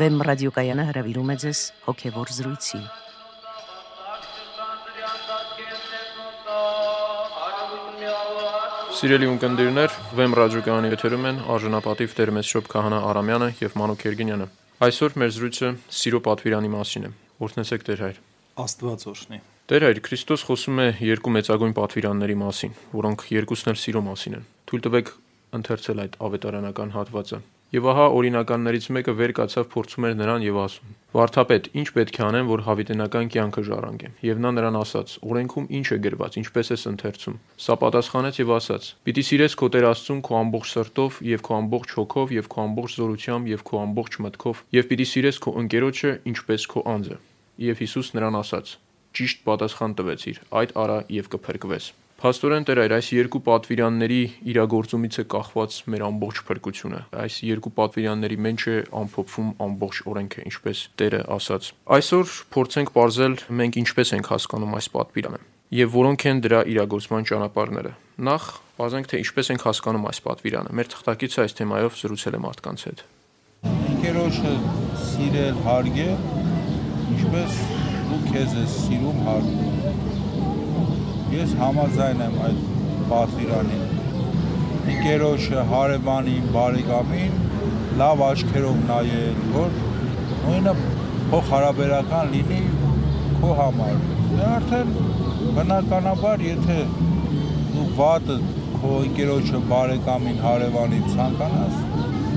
Վեմ ռադիոկայանը հրավիրում է ձեզ հոգևոր զրույցի։ Սիրելի ունկնդիրներ, Վեմ ռադիոկայանի եթերում են արժանապատիվ Տեր Մեսրոպ Քահանա Արամյանը եւ Մանուկ Երգինյանը։ Այսօր մեր զրույցը Սիրո պատվիրանի մասին է։ Օրհնեցեք Տեր հայր։ Աստված օրհնի։ Տեր հայր, Քրիստոս խոսում է երկու մեծագույն պատվիրանների մասին, որոնք երկուսն էլ սիրո մասին են։ Թույլ տվեք ընթերցել այդ ավետարանական հատվածը։ Եվ ահա օրինականներից մեկը վեր կացավ փորձում էր նրան եւ ասում. Վարդապետ, ինչ պետք է անեմ, որ հավիտենական կյանքը ժառանգեմ։ Եվ նա նրան ասաց. Օրենքում ինչ է գրված, ինչպես ես ընթերցում։ Սա պատասխանեց եւ ասաց. Պիտի սիրես քո Տեր Աստծուն քո ամբողջ սրտով եւ քո ամբողջ հոգով եւ քո ամբողջ զորությամբ եւ քո ամբողջ մտքով եւ պիտի սիրես քո ընկերոջը ինչպես քո անձը։ Եվ Հիսուս նրան ասաց. Ճիշտ պատասխան տվեցիր։ Այդ արա եւ կփրկվես։ Փաստորեն Տեր այր այս երկու պատվիրանների իրագործումից է կախված մեր ամբողջ փրկությունը։ Այս երկու պատվիրանների մեջ է ամփոփվում ամբողջ օրենքը, ինչպես Տերը ասաց։ Այսօր փորձենք ողրել մենք ինչպես ենք հասկանում այս պատվիրանը եւ որոնք են դրա իրագործման ճանապարհները։ Նախ բազենք թե ինչպես ենք հասկանում այս պատվիրանը։ Մեր թղթակիցը այս թեմայով զրուցել է մարդկանց հետ։ Ընկերոջը սիրել, հարգել, ինչպես դու քեզ ես սիրում, հարգում Ես համաձայն եմ այդ պատվիրանին։ Ընկերոջը, հարևանին, բարեկամին լավ աչքերով նայել, որ նույնը փոխհարաբերական լինի քո համար։ Դե արդեն բնականաբար, եթե դու վատը քո ընկերոջը, բարեկամին, հարևանին ցանկանաս,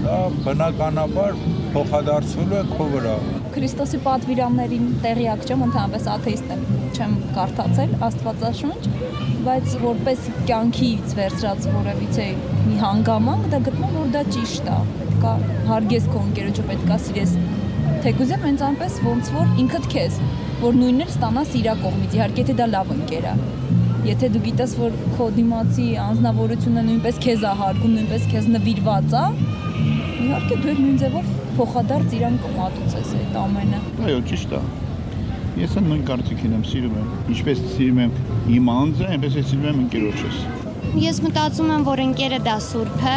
դա բնականաբար փոխադարձվելու է քո վրա։ Քրիստոսի պատվիրաններին տեղյակ չեմ, ընդհանրապես աթեիստ եմ չեմ կարդացել Աստվածաշունչ, բայց որպես կյանքից վերցրած որևիցե մի հանգամանք դա գտնում որ դա ճիշտ է։ Պետքա հարգես քո ընկերոջը, պետքա սիրես թեկուզեմ հենց այնպես ոնց որ ինքդ քեզ, որ նույնն էլ ստանաս իրա կողմից, իհարկե թե դա լավ ընկեր է։ Եթե դու գիտես, որ քո դիմացի անznավորությունը նույնպես քեզ է հարգում, նույնպես քեզ նվիրված է, իհարկե դու նույն ձևով փոխադարձ իրան կմատուցես այդ ամենը։ Այո, ճիշտ է։ Ես այն նույն կարծիքին եմ սիրում եմ։ Ինչպես սիրում եմ իմ անձը, այնպես էլ սիրում եմ ընկերոջս։ Ես մտածում եմ, որ ընկերը դա սուրբ է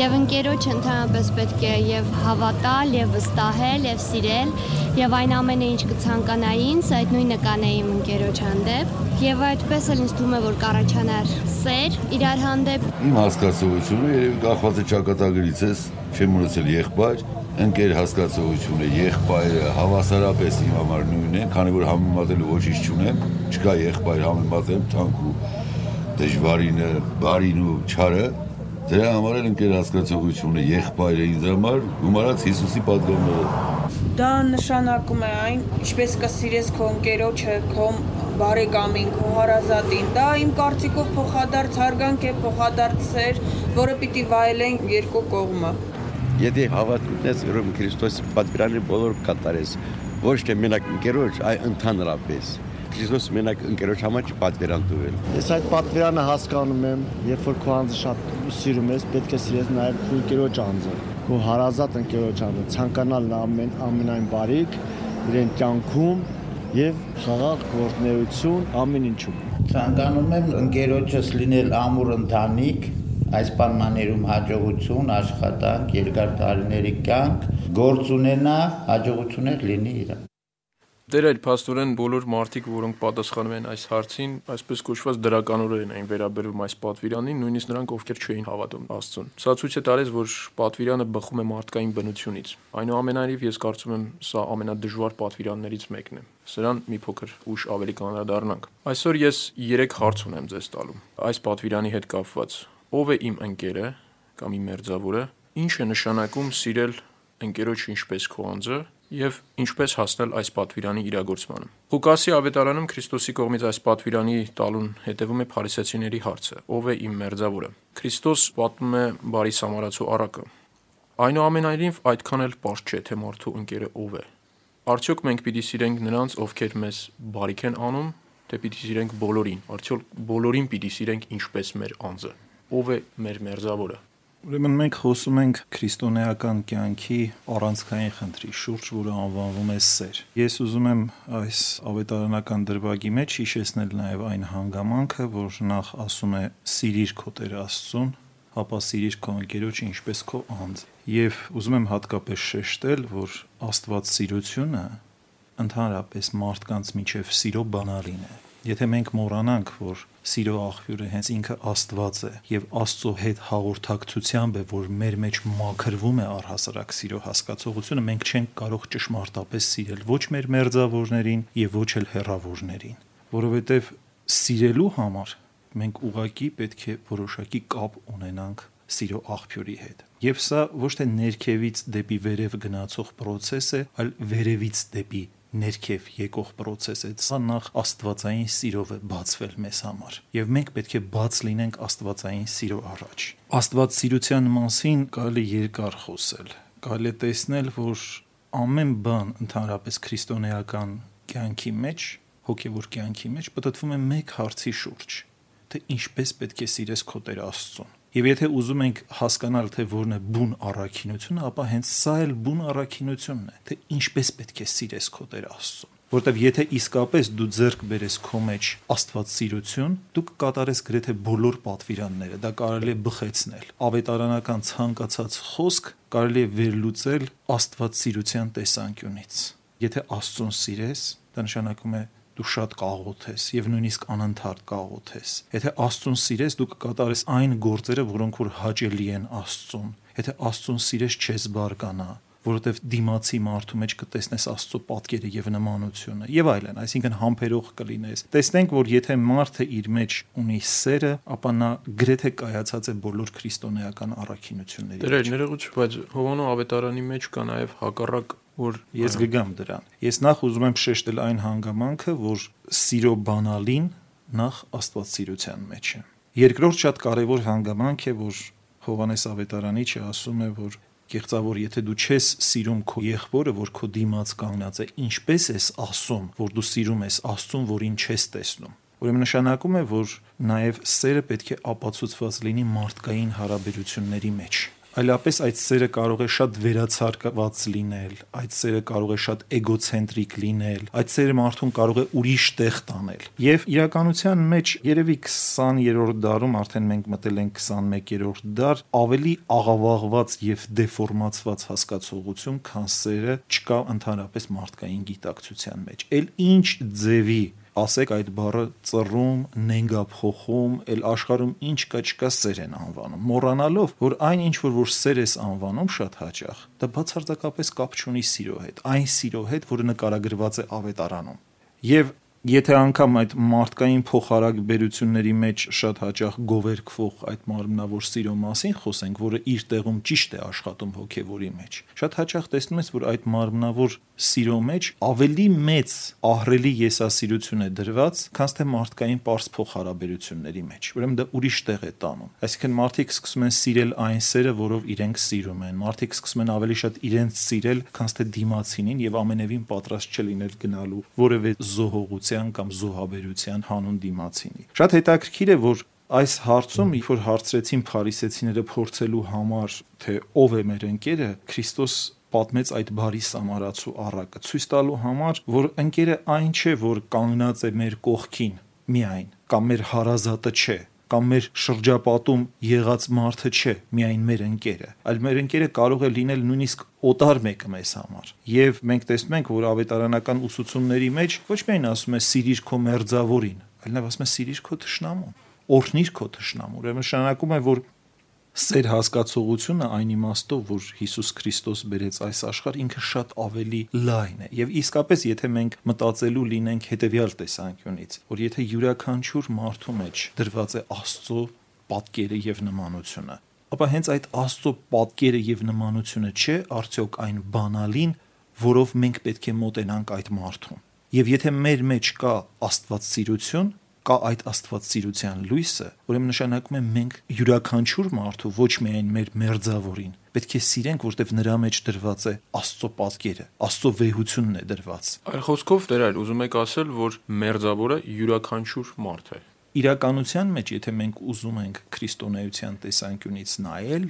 եւ ընկերոջը ընդհանրապես պետք է եւ հավատալ, եւ վստահել, եւ սիրել, եւ այն ամենը ինչ կցանկանայի ինձ, այդ նույնը կանեի իմ ընկերոջ հանդեպ, եւ այդպես էլ ինձ թվում է, որ կառաջանար սեր իրար հանդեպ։ Իմ հասկացողությունը երևի կախված է ճակատագրից, ես չեմ ունեցել եղբայր, ընկեր հասկացողությունը, եղբայրը հավասարապես իմ համար նույնն է, քանի որ համեմատելու ոչինչ չունեմ, չկա եղբայր համեմատեմ թանկ ու դժվարինը, բարին ու չարը, դրա համար էլ ընկեր հասկացողությունը, եղբայրը ինձ համար գումարած Հիսուսի պատգամները։ Դա նշանակում է այն, ինչպես կսիրես քո ընկերոջը, քո բարեկամին, քո հարազատին։ Դա իմ կարծիքով փոխադարձ հարգանք է, փոխադարձ սեր, որը պիտի վայելեն երկու կողմը։ Եթե հավատքն ես ուրեմն Քրիստոսի պատվիրանը բոլոր կատարես, ոչ թե մենակ ընկերոջ, այլ ընդհանրապես։ Քրիստոս մենակ ընկերոջ համար չի պատվիրան տվել։ Ես այդ պատվիրանը հասկանում եմ, երբ որ քո անձը շատ սիրում ես, պետք է սիրես նաև քո ընկերոջ անձը, քո հարազատ ընկերոջ անձը, ցանկանալ ամեն ամենայն բարիք իրեն կյանքում եւ խաղաղ գործնեություն ամեն ինչում։ Ցանկանում եմ ընկերոջս լինել ամուր ընտանիք, այս պայմաններում հաջողություն, աշխատանք, երկար տարիների կյանք, գործ ունենա, հաջողություններ լինի իր։ Դեր այլ փաստորեն բոլոր մարդիկ, որոնք պատասխանում են այս հարցին, այսպես կոչված դրականորեն էին վերաբերվում այս պատվիրանին, նույնիսկ նրանք, ովքեր չէին հավատում Աստծուն։ Սա ցույց է տալիս, որ պատվիրանը բխում է մարդկային բնությունից։ Այնուամենայնիվ ես կարծում եմ, սա ամենադժվար պատվիրաններից մեկն է։ Սրան մի փոքր ուշ ավելի կանրադառնանք։ Այսօր ես 3 հարց ունեմ ձեզ տալու։ Այս պատվիրանի հետ կապված ով է իմ ընկերը կամ իմ մերձավորը, ինչ է նշանակում սիրել ընկերոջ ինչպես քո անձը եւ ինչպես հասնել այս պատվիրանի իրագործմանը։ Ղուկասի ավետարանում Քրիստոսի կողմից այս պատվիրանի տալուն հետևում է Փարիսեցիների հարցը. ով է իմ մերձավորը։ Քրիստոս պատմում է բարի սամարացու առակը։ Այնուամենայնիվ այդքան էլ པարզ չէ, թե մարդու ընկերը ով է։ Արդյոք մենք պիտի սիրենք նրանց, ովքեր մեզ բարիք են անում, թե պիտի սիրենք բոլորին։ Արդյոք բոլորին պիտի սիրենք ինչպես մեր անձը ով է մեր մերձավորը։ Ուրեմն մենք խոսում ենք քրիստոնեական կյանքի առանցքային խնդրի շուրջ, որը անվանվում է սեր։ Ես ուզում եմ այս ավետարանական դրվագի մեջ հիշեցնել նաև այն հանգամանքը, որ նախ ասում է՝ սիրիր քո Տեր Աստծուն, ապա սիրիր քո ընկերոջը ինչպես քո անձ։ Եվ ուզում եմ հատկապես շեշտել, որ Աստված սիրությունը ընդհանրապես մարդկանց միջև սիրո բանալին է։ Եթե մենք մոռանանք, որ սիրո աղբյուրը հենց ինքը Աստված է եւ Աստծո հետ հաղորդակցությամբ է, որ մեր մեջ մաքրվում է առհասարակ սիրո հասկացողությունը, մենք չենք կարող ճշմարտապես սիրել ոչ մեր մերձավորներին եւ ոչ էլ հերավորներին, որովհետեւ սիրելու համար մենք ուղակի պետք է որոշակի կապ ունենանք սիրո աղբյուրի հետ։ Եվ սա ոչ թե ներքևից դեպի վերև գնացող process է, այլ վերևից դեպի ներքև եկող process է։ Սա նախ աստվածային սիրով է բացվել մեզ համար։ Եվ մենք պետք է բաց լինենք աստվածային սիրո առաջ։ Աստված սիրության մասին կարելի երկար խոսել։ Կարելի տեսնել, որ ամեն բան ընդհանրապես քրիստոնեական կյանքի մեջ, հոգևոր կյանքի մեջ պատտվում է մեկ հարցի շուրջ թե ինչպես պետք է սիրես քո Տեր Աստծուն։ Եվ եթե ուզում ենք հասկանալ թե որն է բուն առաքինությունը, ապա հենց սա էլ բուն առաքինությունն է, թե ինչպես պետք է սիրես քո Տեր Աստծուն որտեվ եթե իսկապես դու ձեռք բերես քո մեջ Աստված սիրություն, դու կկատարես գրեթե բոլոր պատվիրանները, դա կարելի է բխեցնել։ Ավետարանական ցանկացած խոսք կարելի է վերլուծել Աստված սիրության տեսանկյունից։ Եթե Աստծուն սիրես, դա նշանակում է դու շատ կաղոթ ես եւ նույնիսկ անընդհատ կաղոթ ես։ Եթե Աստծուն սիրես, դու կկատարես այն գործերը, որոնք որ հաճելի են Աստծուն։ Եթե Աստծուն սիրես, չես բարգանա, որովհետև դիմացի մարդու մեջ կտեսնես Աստծո պատկերը եւ նմանությունը եւ այլն, այսինքն համբերող կլինես։ Տեսնենք, որ եթե մարդը իր մեջ ունի սերը, ապա նա գրեթե կայացած է բոլոր քրիստոնեական առաքինությունների։ Դեր ներողություն, բայց Հովանո ավետարանի մեջ կա նաեւ հակառակ որ ես գգամ դրան։ Ես նախ ուզում եմ շեշտել այն հանգամանքը, որ սիրո բանալին նախ աստվածսիրության մեջ է։ Երկրորդ շատ կարևոր հանգամանք է, որ Հովանես Ավետարանիչը ասում է, որ կեղծավոր եթե դու չես սիրում քո եղբորը, որ քո դիմաց կանգնած է, ինչպես ես ասում, որ դու սիրում ես Աստծուն, որին չես տեսնում։ Ուրեմն նշանակում է, որ նաև սերը պետք է ապացուցված լինի մարդկային հարաբերությունների մեջ այլապես այդ սերը կարող է շատ վերացարկված լինել, այդ սերը կարող է շատ էգոցենտրիկ լինել, այդ սերը մարդուն կարող է ուրիշ տեղ տանել։ Եվ իրականության մեջ երևի 20-րդ դարում արդեն մենք մտել ենք 21-րդ դար, ավելի աղավաղված եւ դեֆորմացված հասկացողություն, քան սերը չկա ընդհանրապես մարդկային գիտակցության մեջ։ Էլ ինչ ձևի ասեք այդ բառը ծռում, նենգափոխում, ել աշխարհում ինչ կա չկա սեր են անվանում, մոռանալով, որ այն ինչ որ որ սեր ես անվանում շատ հաճախ, դա բացարձակապես կապ չունի սիրո հետ, այն սիրո հետ, որը նկարագրված է ավետարանում։ Եվ Եթե անգամ այդ մարդկային փոխհարաբերությունների մեջ շատ հաճախ գովերքվող այդ մարմնավոր սիրո մասին խոսենք, որը իր տեղում ճիշտ է աշխատում հոգևորի մեջ, շատ հաճախ տեսնում ես, որ այդ մարմնավոր սիրո մեջ ավելի մեծ ահրելի եսասիրություն է դրված, քան թե մարդկային པարս փոխհարաբերությունների մեջ։ Ուրեմն դա ուրիշ տեղ է տանում։ Այսինքն մարդիկ սկսում են սիրել այն սերը, որով իրենք սիրում են։ Մարդիկ սկսում են ավելի շատ իրենց սիրել, քան թե դիմացինին եւ ամենևին պատրաստ չլինել գնալու որևէ զոհողություն զոհաբերության կամ զոհաբերության հանուն դիմացինի։ Շատ հետաքրքիր է, որ այս հարցում, երբ որ հարցրեցին փարիսեցիները փորձելու համար, թե ով է մեր ընկերը, Քրիստոս պատմեց այդ բարի սամարացու առակը, ցույց տալու համար, որ ընկերը այն չէ, որ կանգնած է մեր կողքին միայն, կամ մեր հարազատը չէ, կամ մեր շրջապատում եղած մարդը չէ, միայն մեր ընկերը, այլ մեր ընկերը կարող է լինել նույնիսկ օտար մեկը մեզ համար։ Եվ մենք տեսնում ենք, որ ավետարանական ուսուցումների մեջ ոչ միայն ասում է սիրիր քո մերձավորին, այլ նաև ասում է սիրիր քո թշնամուն, օրհնիր քո թշնամուն։ Ուրեմն նշանակում է, որ Սեր հասկացողությունը այն իմաստով, որ Հիսուս Քրիստոս բերեց այս աշխարհ, ինքը շատ ավելի լայն է։ Եվ իսկապես, եթե մենք մտածելու լինենք հետեւյալ տեսանկյունից, որ եթե յուրաքանչյուր մարդու մեջ դրված է Աստծո պատկերը եւ նմանությունը, ապա հենց այդ Աստծո պատկերը եւ նմանությունը չէ արդյոք այն բանալին, որով մենք պետք է մոտենանք այդ մարդուն։ Եվ եթե մեր մեջ կա Աստվածսիրություն, կա այդ աստվածսիրության լույսը, ուրեմն նշանակում է մենք յուրաքանչյուր մարդու ոչ միայն մեր մերձավորին պետք է սիրենք, որտեվ նրա մեջ դրված է Աստծո պատկերը, Աստծո վեհությունն է դրված։ Այլ խոսքով դեր այլ ուզում եք ասել, որ մերձավորը յուրաքանչյուր մարդ է։ Իրականության մեջ, եթե մենք ուզում ենք քրիստոնեության տեսանկյունից նայել,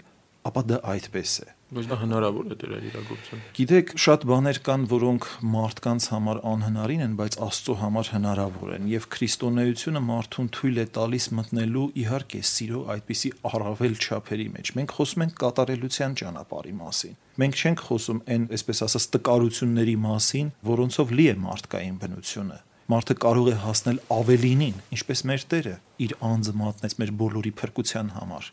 ապա դա այդպես է։ Բայց դա հնարավոր է դրա իրագործել։ Գիտեք, շատ բաներ կան, որոնք մարդկանց համար անհնարին են, բայց Աստծո համար հնարավոր են, եւ քրիստոնեությունը մարդուն թույլ է տալիս մտնելու իհարկե սիրո այդպիսի առավել չափերի մեջ։ Մենք խոսում ենք կատարելության ճանապարհի մասին։ Մենք չենք խոսում այն, այսպես ասած, տկարությունների մասին, որոնցով լի է մարդկային բնությունը մարդը կարող է հասնել ավելինին, ինչպես մեր Տերը իր անձը մատնեց մեր բոլորի փրկության համար։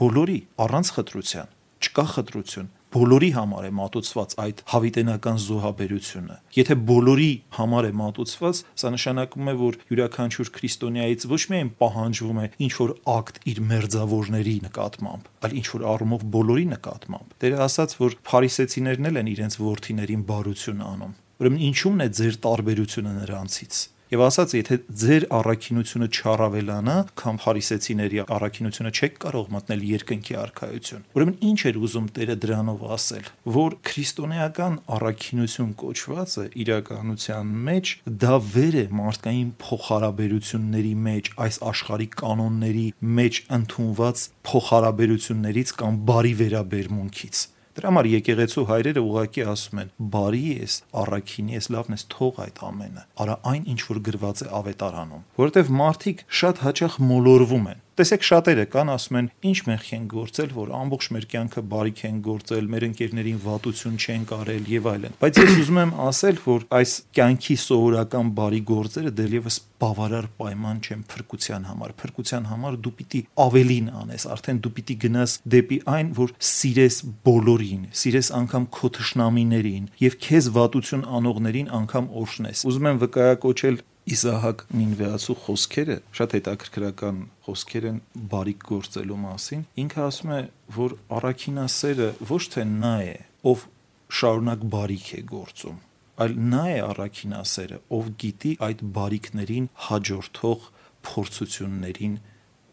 Բոլորի առանց խտրության չկա խտրություն բոլորի համար է մատուցված այդ հավիտենական զոհաբերությունը։ Եթե բոլորի համար է մատուցված, սա նշանակում է, որ յուրաքանչյուր քրիստոնյայից ոչ միայն պահանջվում է ինչ որ ակտ իր մերձավորների նկատմամբ, այլ ինչ որ առումով բոլորի նկատմամբ։ Տերը ասաց, որ փարիսեցիներն էլ են իրենց worth-իներին բարություն անում։ Ուրեմն ինչու՞մն է ձեր տարբերությունը նրանցից։ Եվ ասաց, եթե ձեր առաքինությունը չառավելանա, կամ փարիսեցիների առաքինությունը չեք կարող մտնել երկնքի արքայություն։ Ուրեմն ինչ էր ուզում Տերը դրանով ասել, որ քրիստոնեական առաքինություն կոչվածը իրականության մեջ դա վեր է մարդկային փոխհարաբերությունների մեջ, այս աշխարհի կանոնների մեջ ընդունված փոխհարաբերություններից կամ բարի վերաբերմունքից Դրա համար եկեղեցու հայրերը ուղակի ասում են. «Բարի ես, առաքինի ես, լավն ես, թող այդ ամենը։ Արա այն, ինչ որ գրված է ավետարանում»։ Որովհետև մարդիկ շատ հաճախ մոլորվում են Տեսեք շատերը կան ասում են ինչ մեղք են գործել, որ ամբողջ մեր կյանքը բարիք են գործել, մեր ընկերներին վատություն չեն կարել եւ այլն։ Բայց ես ուզում եմ ասել, որ այս կյանքի սովորական բարի գործերը դեռևս բավարար պայման չեն փրկության համար։ Փրկության համար դու պիտի ավելին անես, արդեն դու պիտի գնաս դեպի այն, որ սիրես բոլորին, սիրես անգամ քո թշնամիներին եւ քեզ վատություն անողներին անգամ օրհնես։ Ուզում եմ վկայակոչել Իսահակ Նինվեացու խոսքերը շատ հետաքրքրական խոսքեր են բարիք գործելու մասին։ Ինքը ասում է, որ առաքինասերը ոչ թե նա է, ով շարունակ բարիք է գործում, այլ նա է առաքինասերը, ով գիտի այդ բարիքներին հաջորդող փորձություններին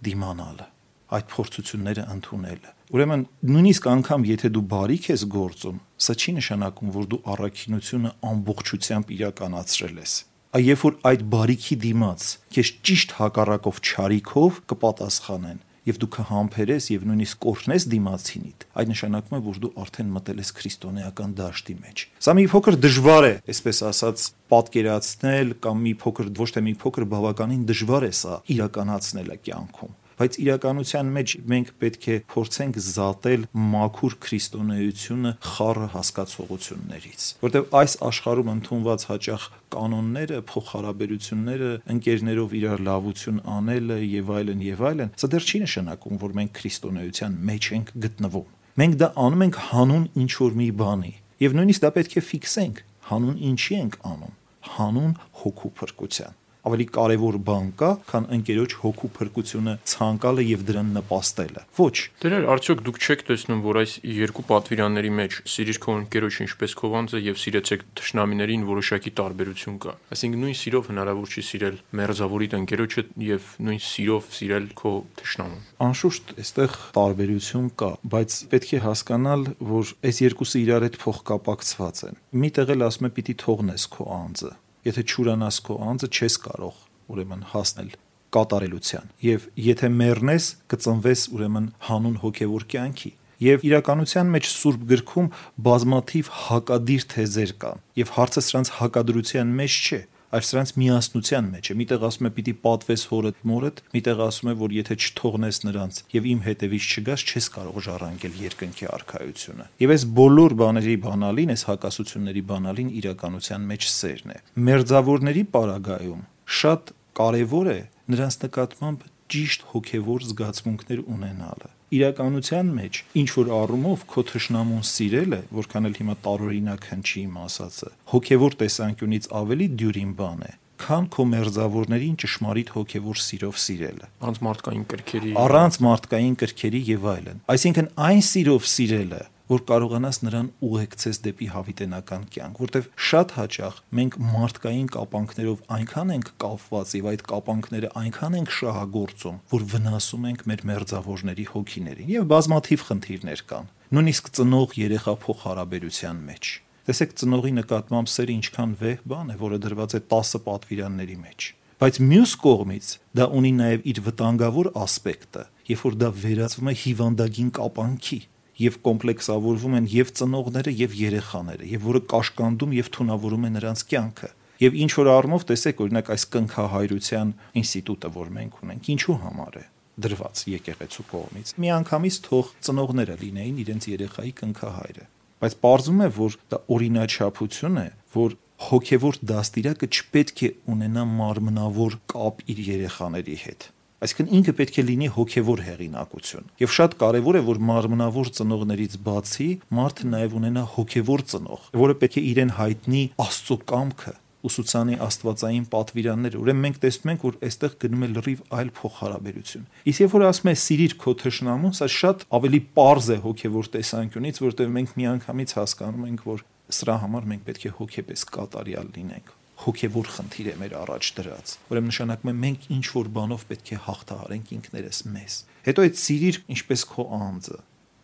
դիմանալը, այդ փորձությունները ընդունելը։ Ուրեմն նույնիսկ անգամ եթե դու բարիք ես գործում, սա չի նշանակում, որ դու առաքինությունը ամբողջությամբ իրականացրել ես այ երբ որ այդ բարիքի դիմաց քեզ ճիշտ հակառակով ճարիքով կպատասխանեն եւ դու կհամբերես եւ նույնիսկ կորնես դիմացինիդ այդ նշանակում է որ դու արդեն մտել ես քրիստոնեական դաշտի մեջ սա մի փոքր դժվար է այսպես ասած պատկերացնել կամ մի փոքր ոչ թե մի փոքր բավականին դժվար է սա իրականացնելը կյանքում բայց իրականության մեջ մենք պետք է փորձենք զատել մաքուր քրիստոնեությունը խառը հասկացողություններից, որտեղ այս աշխարհում ընդունված հաճախ կանոնները, փոխհարաբերությունները, ընկերներով իրար լավություն անելը եւ այլն եւ այլն, սա դեռ չի նշանակում, որ մենք քրիստոնեության մեջ ենք գտնվում։ Մենք դա անում ենք հանուն ինչ որ մի բանի, եւ նույնիսկ դա պետք է ֆիքսենք, հանուն ինչի ենք անում, հանուն հոգու փրկության ավելի կարևոր բան կա, քան ընկերոջ հոգու փրկությունը ցանկալը եւ դրան նպաստելը։ Ոչ։ Դերեր, արդյոք դուք չեք տեսնում, որ այս երկու պատվիրանների մեջ սիրիր քո ընկերոջ ինչպես քո վանձը եւ սիրեցեք թշնամիներին որոշակի տարբերություն կա։ Այսինքն նույն սիրով հնարավոր չի սիրել մերձավորիդ ընկերոջը եւ նույն սիրով սիրել քո թշնամուն։ Անշուշտ, այստեղ տարբերություն կա, բայց պետք է հասկանալ, որ այս երկուսը իրար հետ փոխկապակցված են։ Միտեղ էլ ասում է պիտի թողնես քո անձը Եթե ճուրանաս քո անձը, չես կարող ուրեմն հասնել կատարելության։ Եվ եթե մեռնես, կծնվես ուրեմն հանուն հոգևոր կյանքի։ Եվ իրականության մեջ Սուրբ գրքում բազմաթիվ հակադիր թեզեր կան, եւ հարցը սրանց հակադրության մեջ չէ, այլ սրանց միասնության մեջ է։ Միտեղ ասում է պիտի պատվես հորդ մորդ, միտեղ ասում է որ եթե չթողնես նրանց եւ իմ հետևից չգաս, չես կարող ժառանգել երկնքի արքայությունը։ Եվ այս բոլոր բաների բանալին, այս հակասությունների բանալին իրականության մեջ սերն է։ Մերձավորների պարագայում շատ կարևոր է նրանց նկատմամբ ճիշտ հոգևոր զգացմունքներ ունենալը իրականության մեջ ինչ որ առումով քո թշնամուն սիրելը, որքան էլ հիմա տարօրինակ հնչի իմ ասածը, հոգևոր տեսանկյունից ավելի դյուրին բան է, քան քո մերձավորներին ճշմարիտ հոգևոր սիրով սիրելը։ Առանց մարդկային կրքերի։ Առանց մարդկային կրքերի եւ այլն։ Այսինքն այն սիրով սիրելը, որ կարողանաս նրան ուղեկցես դեպի հավիտենական կյանք, որտեվ շատ հաճախ մենք մարդկային կապանքներով այնքան ենք կապված եւ այդ կապանքները այնքան ենք շահագործում, որ վնասում ենք մեր մերձավորների հոգիներին եւ բազմաթիվ խնդիրներ կան։ Նույնիսկ ծնող երեխա փոխհարաբերության մեջ։ Տեսեք ծնողի նկատմամբ սերը ինչքան վեհ բան է, որը դրված է 10 պատվիրանների մեջ բայց մյուս կողմից դա ունի նաև իր վտանգավոր ասպեկտը, երբ որ դա վերածվում է հիվանդագին կապանքի, եւ կոմպլեքսավորվում են եւ ծնողները եւ երեխաները եւ որը կաշկանդում եւ թունավորում է նրանց կյանքը եւ ինչ որ առումով տեսեք օրինակ այս կնքահայրության ինստիտուտը որ մենք ունենք ինչու համար է դրված եկեղեցու կողմից միանգամից թող ծնողները լինեին իրենց երեխայի կնքահայրը բայց ողջում է որ դա օրինաչափություն է որ հոգևոր դաստիարակը չպետք է ունենա մարմնավոր կապ իր երեխաների հետ Այսինքն ինքը պետք է լինի հոգևոր հեղինակություն։ Եվ շատ կարևոր է, որ մարմնավոր ծնողներից բացի մարդը նաև ունենա հոգևոր ծնող, որը պետք է իրեն հայտնի Աստծո կամքը, ուսուցանի աստվածային պատվիրաններ։ Ուրեմն մենք տեսնում ենք, որ այստեղ գնում է լրիվ այլ փոխհարաբերություն։ Իսկ երբ որ ասում է սիրիր քո թշնամուն, սա շատ ավելի པարզ է հոգևոր տեսանկյունից, որտեղ մենք միանգամից հասկանում ենք, որ սրա համար մենք պետք է հոգեպես կատարյալ լինենք հոգևոր խնդիր է մեր առաջ դրած։ Ուրեմն նշանակում է մենք ինչ որ բանով պետք է հաղթահարենք ինքներս մեզ։ Հետո այդ սիրիր ինչպես քո անձը։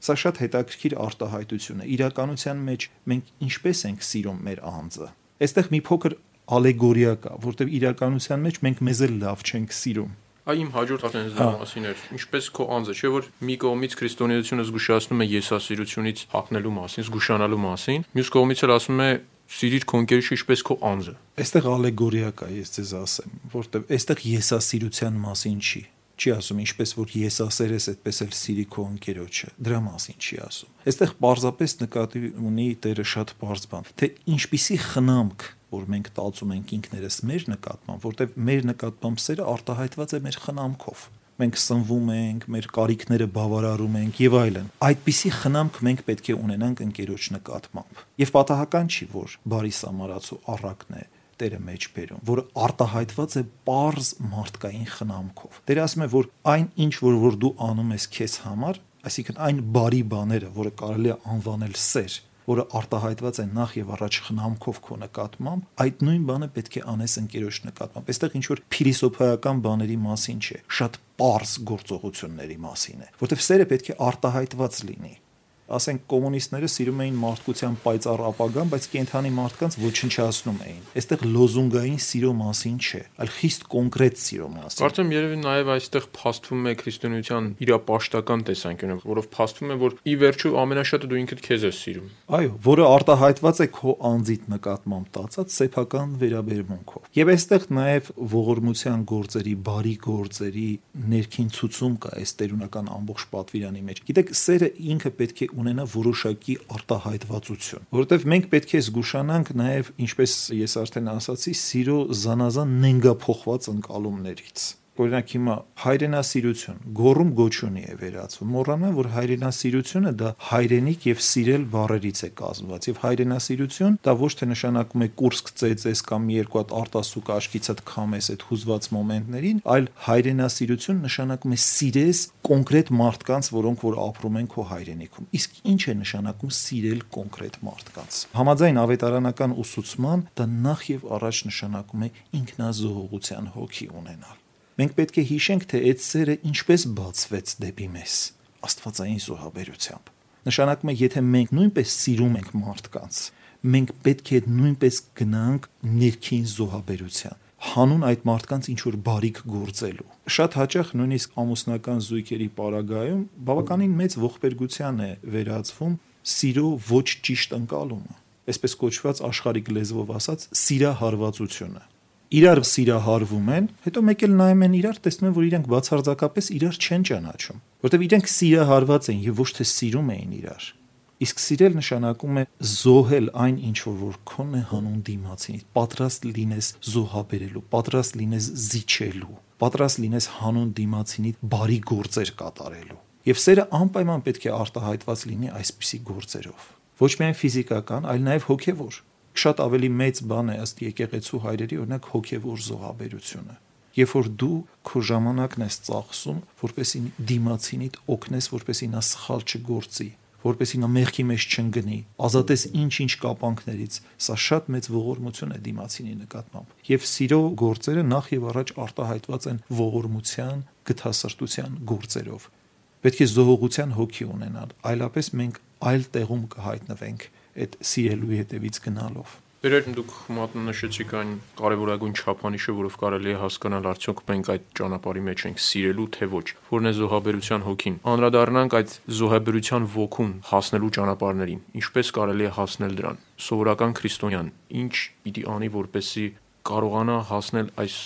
Սա շատ հետաքրքիր արտահայտություն է։ Իրականության մեջ մենք ինչպես ենք սիրում մեր անձը։ Այստեղ մի փոքր ալեգորիա կա, որտեղ իրականության մեջ մենք մեզ էլ լավ չենք սիրում։ Այ իմ հաջորդ ասենս դրա մասին էր։ Ինչպես քո անձը, չէ՞ որ մի կողմից քրիստոնեությունը զգուշացնում է եսասիրությունից հակնելու մասին, զգուշանալու մասին, մյուս կողմից էլ ասում է սիրիր քո ընկերոջը ինչպես քո անձը։ Այստեղ ալեգորիա կա, ես ձեզ ասեմ, որտեվ այստեղ եսասիրության մասին չի չի ասում ինչպես որ եսասեր ես այդպես էլ սիրի քո ընկերոջը դրա մասին չի ասում այստեղ պարզապես նկատի ունի Տերը շատ պարզ բան թե ինչպիսի խնամք որ մենք տածում ենք ինքներս մեր նկատմամբ որտեվ մեր նկատմամբ սերը արտահայտված է մեր խնամքով մենք սնվում ենք, մեր կարիքները բավարարում ենք եւ այլն։ Այդպիսի խնամք մենք պետք է ունենանք ընկերոջ նկատմամբ։ Եվ պատահական չի, որ բարի սամարացու առակն է Տերը մեջ բերում, որը արտահայտված է པարզ մարդկային խնամքով։ Տերը ասում է, որ այն ինչ որ որ դու անում ես քեզ համար, այսինքն այն բարի բաները, որը կարելի է անվանել սեր, որը արտահայտված է նախ եւ առաջ խնամքով քո նկատմամբ, այդ նույն բանը պետք է անես ընկերոջ նկատմամբ։ Այստեղ ինչ որ փիլիսոփայական բաների մասին չէ, շատ པարզ գործողությունների մասին է, որտեղ սերը պետք է արտահայտված լինի ասենք կոմունիստները սիրում էին մարդկության պայծառ ապագան, բայց կենթանի մարդկանց ոչնչացնում էին։ Այստեղ լոզունգային սիրո մասին չէ, այլ խիստ կոնկրետ սիրո մասին։ Կարծեմ երևի նաև այստեղ փաստվում է քրիստոնեության իրապաշտական տեսանկյունը, որով փաստվում է, որ ի վերջո ամենաշատը դու ինքդ քեզ ես սիրում։ Այո, որը արտահայտված է քո անձիդ նկատմամբ տածած սեփական վերաբերմունքով։ Եվ այստեղ նաև ողորմության գործերի, բարի գործերի ներքին ցուցում կա այս տերունական ամբողջ պատվիրանի մեջ։ Գիտեք, սերը ինքը պետք է ունենա որոշակի արտահայտվածություն, որովհետև մենք պետք է զգուշանանք նաև, ինչպես ես արդեն ասացի, սիրո զանազան նենգափոխված ընկալումներից օրինակ հիմա հայրենասիրություն գոռում գոչունի է վերածվում մոռանում որ հայրենասիրությունը դա հայրենիք եւ սիրել բառերից է կազմված եւ հայրենասիրություն դա ոչ թե նշանակում է կուրսք ծեծես կամ երկու հատ արտասուք աչքիցդ քամես այդ հուզված մոմենտներին այլ հայրենասիրություն նշանակում է սիրես կոնկրետ մարդկանց որոնք որ ապրում են քո հայրենիքում իսկ ինչ է նշանակում սիրել կոնկրետ մարդկանց համաձայն ավետարանական ուսուցման դա նախ եւ առաջ նշանակում է ինքնազոհողության հոգի ունենալ Մենք պետք է հիշենք, թե այդ սերը ինչպես բացվեց դեպի մեզ աստվածային զոհաբերությամբ։ Նշանակում է, եթե մենք նույնպես սիրում ենք մարդկանց, մենք պետք է նույնպես գնանք ներքին զոհաբերության հանուն այդ մարդկանց ինչ որ բարիք գործելու։ Շատ հաճախ նույնիսկ ամուսնական զույգերի պարագայում բավականին մեծ ողբերգության է վերածվում սիրո ոչ ճիշտ ընկալումը։ Այսպես կոչված աշխարհիկ լեզվով ասած սիրահարվածությունը իրար սիրահարվում են, հետո մեկ էլ նայում են իրար, տեսնում են, որ իրենք բացարձակապես իրար չեն ճանաչում, որտեղ իրենք սիրահարված են եւ ոչ թե սիրում էին իրար։ Իսկ սիրել նշանակում է զոհել այն ինչ որ քոնն է հանուն դիմացին, պատրաստ լինես զոհաբերելու, պատրաստ լինես զիջելու, պատրաստ լինես հանուն դիմացինի բարի գործեր կատարելու։ Եվ սերը անպայման պետք է արտահայտված լինի այսպիսի գործերով։ Ոչ միայն ֆիզիկական, այլ նաև հոգևոր շատ ավելի մեծ բան է ըստ եկեղեցու հայրերի օրինակ հոգևոր զոհաբերությունը երբ որ դու քո ժամանակն ես ծախսում որպեսի դիմացինիդ օգնես որպեսի նա սխալ չգործի որպեսի նա մեղքի մեջ չընկնի ազատես ինչ-ինչ կապանքներից սա շատ մեծ ողորմություն է դիմացինի նկատմամբ եւ սիրո գործերը նախ եւ առաջ արտահայտված են ողորմության գթասրտության գործերով պետք է զոհողության հոգի ունենալ այլապես մենք այլ տեղում կհայտնվենք այդ սիրելու հետևից գնալով։ Վերեր դուք մատնշեցիք այն կարևորագույն չափանիշը, որով կարելի է հասկանալ արդյոք մենք այդ ճանապարհի մեջ ենք սիրելու թե ոչ։ Որն է զոհաբերության հոգին։ Անդրադառնանք այդ զոհաբերության ոգուն հասնելու ճանապարհներին։ Ինչպես կարելի է հասնել դրան։ Սովորական քրիստոնյան ինչ պիտի անի, որպեսզի կարողանա հասնել այս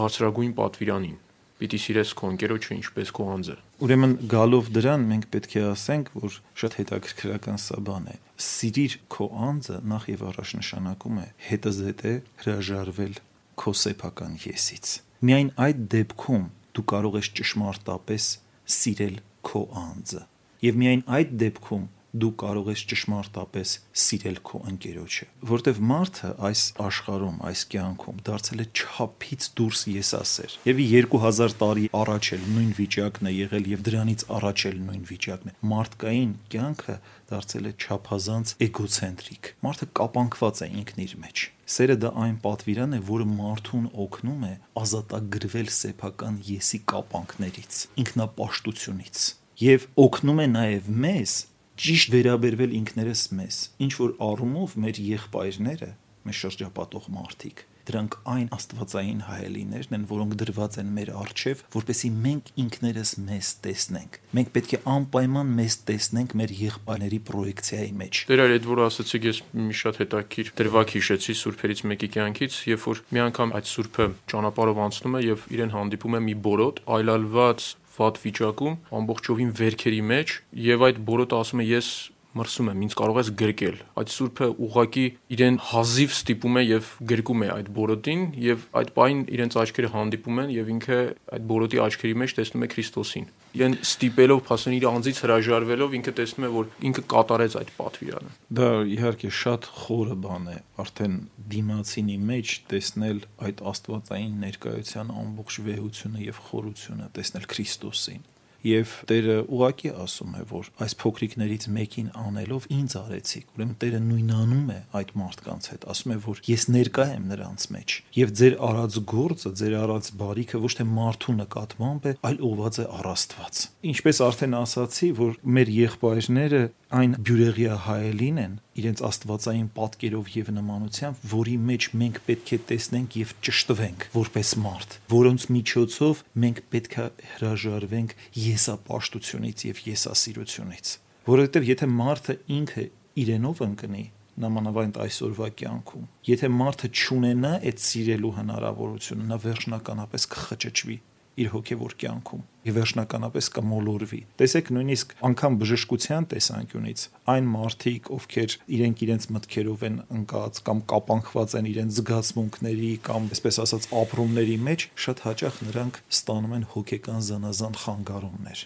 բարձրագույն պատվիրանին պիտի սիրես քո ընկերոջը ինչպես քո անձը։ Ուրեմն գալով դրան մենք պետք է ասենք, որ շատ հետաքրքրական սա բան է։ Սիրիր քո անձը նախ եւ առաջ նշանակում է հետազետե հրաժարվել քո սեփական եսից։ Միայն այդ դեպքում դու կարող ես ճշմարտապես սիրել քո անձը։ Եվ միայն այդ դեպքում դու կարող ես ճշմարտապես սիրել քո ընկերոջը, որտեվ մարդը այս աշխարհում, այս կյանքում դարձել է չափից դուրս եսասեր։ Եվ 2000 տարի առաջ էլ նույն վիճակն է եղել եւ դրանից առաջ էլ նույն վիճակն է։ Մարդկային կյանքը դարձել է չափազանց էգոցենտրիկ։ Մարդը կապանքված է ինքն իր մեջ։ Սերը դա այն պատվիրան է, որը մարդուն օգնում է ազատագրվել սեփական եսի կապանքներից, ինքնապաշտությունից եւ օգնում է նաեւ մեզ ճիշտ վերաբերվել ինքներս մեզ։ Ինչ որ առումով մեր եղբայրները, մեր շրջապատող մարդիկ, դրանք այն աստվածային հայելիներն են, որոնք դրված են մեր առջև, որպեսի մենք ինքներս մեզ տեսնենք։ Մենք պետք է անպայման մեզ տեսնենք մեր եղբայրների պրոյեկցիայի մեջ։ Դեր այդ որ ասացիք, ես մի շատ հետաքրքիր դրվակ հիշեցի սուրբերից մեկի կյանքից, երբ որ մի անգամ այդ սուրբը ճանապարհով անցնում է եւ իրեն հանդիպում է մի բորոտ, այլալված վատ վիճակում, ամբողջովին վերքերի մեջ եւ այդ բորոտը ասում է ես մրսում եմ, ինձ կարող ես գրկել։ Այդ սուրբը ուղակի իրեն հազիվ ստիպում է եւ գրկում է այդ բորոտին եւ այդ պայն իրենց աչքերը հանդիպում են եւ ինքը այդ բորոտի աչքերի մեջ տեսնում է Քրիստոսին։ Իրեն ստիպելով, փասեն իր անձից հրաժարվելով ինքը տեսնում է, որ ինքը կատարեց այդ պատվիրանը։ Դա իհարկե շատ խորը բան է, արդեն դիմացինի մեջ տեսնել այդ աստվածային ներկայության ամբողջ վեհությունը եւ խորությունը, տեսնել Քրիստոսին եւ Տերը ուղակի ասում է, որ այս փոքրիկներից մեկին անելով ինձ արեցիք։ Ուրեմն Տերը նույնանում է այդ մարդկանց հետ, ասում է, որ ես ներկա եմ նրանց մեջ եւ ձեր արած գործը, ձեր արած բարիքը ոչ թե մարդու նկատմամբ է, այլ ուղված է առաստված։ Ինչպես արդեն ասացի, որ մեր եղբայրները այն բյուրեղյա հայելին են իրենց աստվածային պատկերով եւ նմանությամբ, որի մեջ մենք պետք է տեսնենք եւ ճշտվենք որպես մարդ, որոնց միջոցով մենք պետք է հրաժարվենք եսապաշտությունից եւ եսասիրությունից։ Որովհետեւ եթե մարդը ինքը իրենով ընկնի, նամանավանդ այսօրվա կյանքում։ Եթե մարդը ճունենա այդ սիրելու հնարավորությունը, նա վերջնականապես կխճճվի իր հոգևոր կյանքում եւ վերջնականապես կմոլորվի։ Տեսեք նույնիսկ անգամ բժշկության տեսանկյունից այն մարդիկ, ովքեր իրենք իրենց մտքերով են ընկած կամ կապանքված են իրենց զգացմունքների կամ այսպես ասած ապրումների մեջ, շատ հաճախ նրանք ստանում են հոգեկան զանազան խանգարումներ։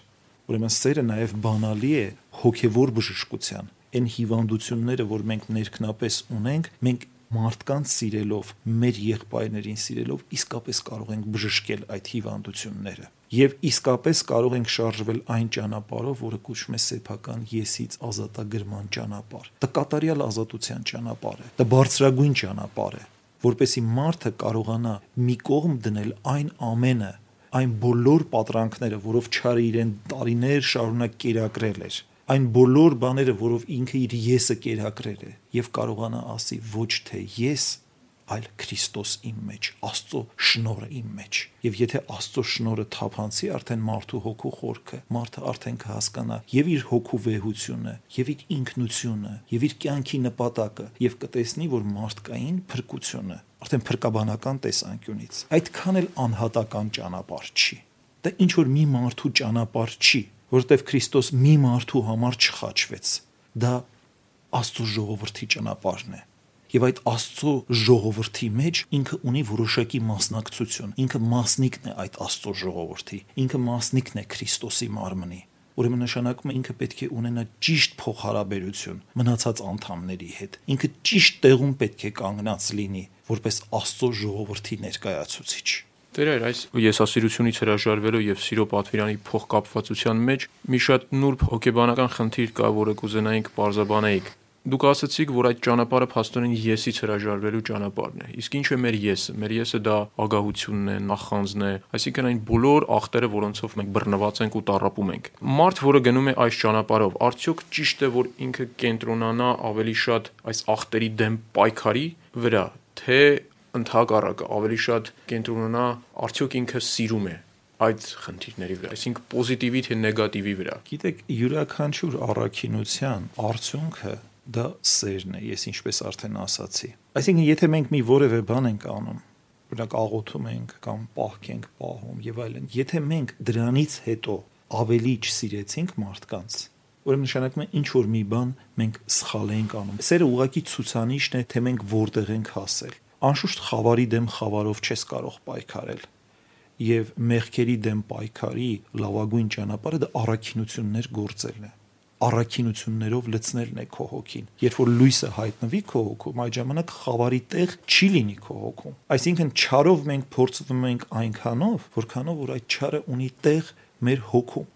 Ուրեմն սերը նաև բանալի է հոգևոր բժշկության այն հիվանդությունները, որ մենք ներքնապես ունենք, մենք մարդկանց սիրելով, մեր եղբայրներին սիրելով իսկապես կարող ենք բժշկել այդ հիվանդությունները եւ իսկապես կարող ենք շարժվել այն ճանապարհով, որը կոչվում է սեփական եսից ազատագրման ճանապարհ։ Դա կատարյալ ազատության ճանապարհ է։ Դա բարձրագույն ճանապարհ է, որպեսի մարդը կարողանա մի կողմ դնել այն ամենը, այն բոլոր պատրանքները, որով չարը իրեն տարիներ շարունակ կերակրել էր այն բոլոր բաները, որով ինքը իր եսը կերակրել է եւ կարողանա ասի ոչ թե ես, այլ Քրիստոս իմ մեջ, Աստծո շնորհը իմ մեջ։ Եվ եթե Աստծո շնորհը թափանցի արդեն մարդու հոգու խորքը, մարդը արդեն կհասկանա եւ իր հոգու վեհությունը, եւ իր ինքնությունը, եւ իր կյանքի նպատակը, եւ կտեսնի, որ մարդկային փրկությունը արդեն փրկաբանական տեսանկյունից այդքան էլ անհատական ճանապարհ չի։ Դա ինչ որ մի մարդու ճանապարհ չի, որտեվ Քրիստոս մի մարդու համար չխաչվեց։ Դա Աստծո ժողովրդի ճանապարհն է։ Եվ այդ Աստծո ժողովրդի մեջ ինքը ունի որոշակի մասնակցություն։ Ինքը մասնիկն է այդ Աստծո ժողովրդի։ Ինքը մասնիկն է Քրիստոսի մարմնի։ Ուրեմն նշանակում է ինքը պետք է ունենա ճիշտ փոխհարաբերություն մնացած անդամների հետ։ Ինքը ճիշտ տեղում պետք է կանգնած լինի, որպես Աստծո ժողովրդի ներկայացուցիչ։ Տերեր, այս եսասիրությունից հրաժարվելով եւ սիրո պատվիրանի փոխկապվածության մեջ մի շատ նուրբ հոգեբանական խնդիր կա, որը կուզենայինք բարձաբանեիք։ Դուք ասացիք, որ այդ ճանապարհը փաստորեն եսից հրաժարվելու ճանապարհն է։ Իսկ ինչ է մեր եսը։ Մեր եսը դա ագահությունն է, նախանձն է, այսինքն այն բոլոր ախտերը, որոնցով մենք բռնված ենք ու տառապում ենք։ Մարդ, որը գնում է այս ճանապարհով, արդյոք ճիշտ է, որ ինքը կենտրոնանա ավելի շատ այս ախտերի դեմ պայքարի վրա, թե ընդհակառակը ավելի շատ կենտրոնանա արդյոք ինքը սիրում է այդ խնդիրների վրա, այսինքն պոզիտիվի թե նեգատիվի վրա։ Գիտեք, յուրաքանչյուր առաքինության արդյունքը դա սերն է, ես ինչպես արդեն ասացի։ Այսինքն, եթե մենք մի որևէ բան ենք անում, օրինակ աղոթում ենք կամ պահք ենք պահում եւ այլն, եթե մենք դրանից հետո ավելի չսիրեցինք մարդկանց, ուրեմն նշանակում է ինչ որ մի բան մենք սխալ ենք անում։ Սերը ուղակի ցուցանիշն է, թե մենք որտեղ ենք հասել։ Անշուշտ խավարի դեմ խավարով չես կարող պայքարել եւ մեղքերի դեմ պայքարի լավագույն ճանապարհը դա առաքինություններ գործելն է առաքինություններով լցնելն է քո հոգին։ Երբ որ լույսը հայտնվի քո հոգում, այդ ժամանակ խավարի տեղ չի լինի քո հոգում։ Այսինքն չարով մենք փորձվում ենք այնքանով, որքանով որ այդ չարը ունի տեղ մեր հոգում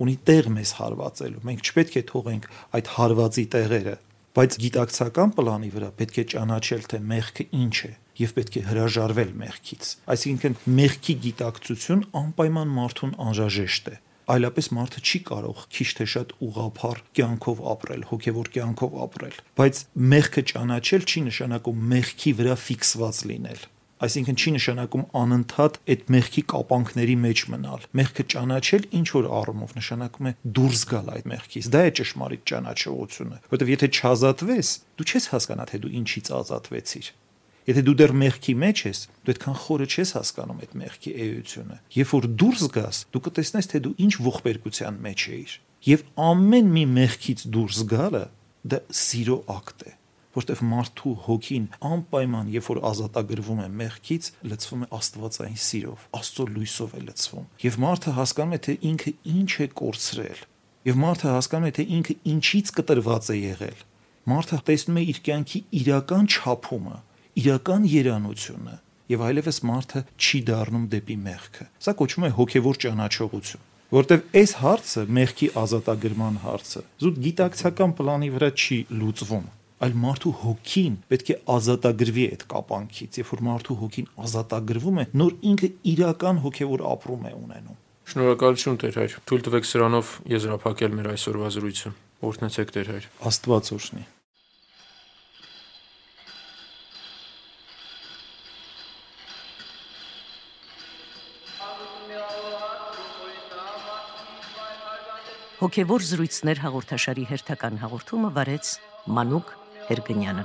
ունի տեղ մեզ հարվածելու։ Մենք չպետք է թողենք այդ հարվածի տեղերը, բայց գիտակցական պլանի վրա պետք է ճանաչել թե մեղքը ինչ է եւ պետք է հրաժարվել մեղքից։ Այսինքն մեղքի գիտակցություն անպայման մարդուն անհրաժեշտ է այլապես մարդը չի կարող քիչ թե շատ ուղափառ կյանքով ապրել, հոգևոր կյանքով ապրել, բայց մեղքը ճանաչել չի նշանակում մեղքի վրա ֆիքսված լինել այսինքն չի նշանակում անընդհատ այդ մեղքի կապանքների մեջ մնալ։ Մեղքը ճանաչել ինչ որ առումով նշանակում է դուրս գալ այդ մեղքից։ Դա է ճշմարիտ ճանաչողությունը, որովհետև եթե չազատվես, դու չես հասկանա թե դու ինչից ազատվեցիր։ Եթե դու դեռ մեղքի մեջ ես, դու այդքան խորը չես հասկանում այդ մեղքի էությունը։ Երբ որ դուրս գաս, դու կտեսնես, թե դու ինչ ողբերգության մեջ ես։ Եվ ամեն մի մեղքից դուրս գալը դա սիրո ակտ է որտեվ մարդու հոգին անպայման երբ որ ազատագրվում է մեղքից լցվում է աստվածային սիրով աստծո լույսով է լցվում եւ մարդը հասկանում է թե ինքը ինչ է կորցրել եւ մարդը հասկանում է թե ինքը ինչից կտրված է եղել մարդը տեսնում է իր կյանքի իրական չափումը իրական երանությունը եւ այլևս մարդը չի դառնում դեպի մեղքը։ Սա կոչվում է հոգեվոր ճանաչողություն որտեվ այս հարցը մեղքի ազատագրման հարցը զուտ գիտակցական պլանի վրա չի լուծվում այլ մարդու հոգին պետք է ազատագրվի այդ կապանքից երբ որ մարդու հոգին ազատագրվում է նոր ինքը իրական հոգեվոր ապրում է ունենում Շնորհակալություն Տեր հայր։ Թույլ տվեք սրանով եզրափակել մեր այսօրվա զրույցը։ Օրհնեցեք Տեր հայր։ Աստված օրհնի։ Հոգևոր զրույցներ հաղորդաշարի հերթական հաղորդումը վարեց Մանուկ Հերգնյանը։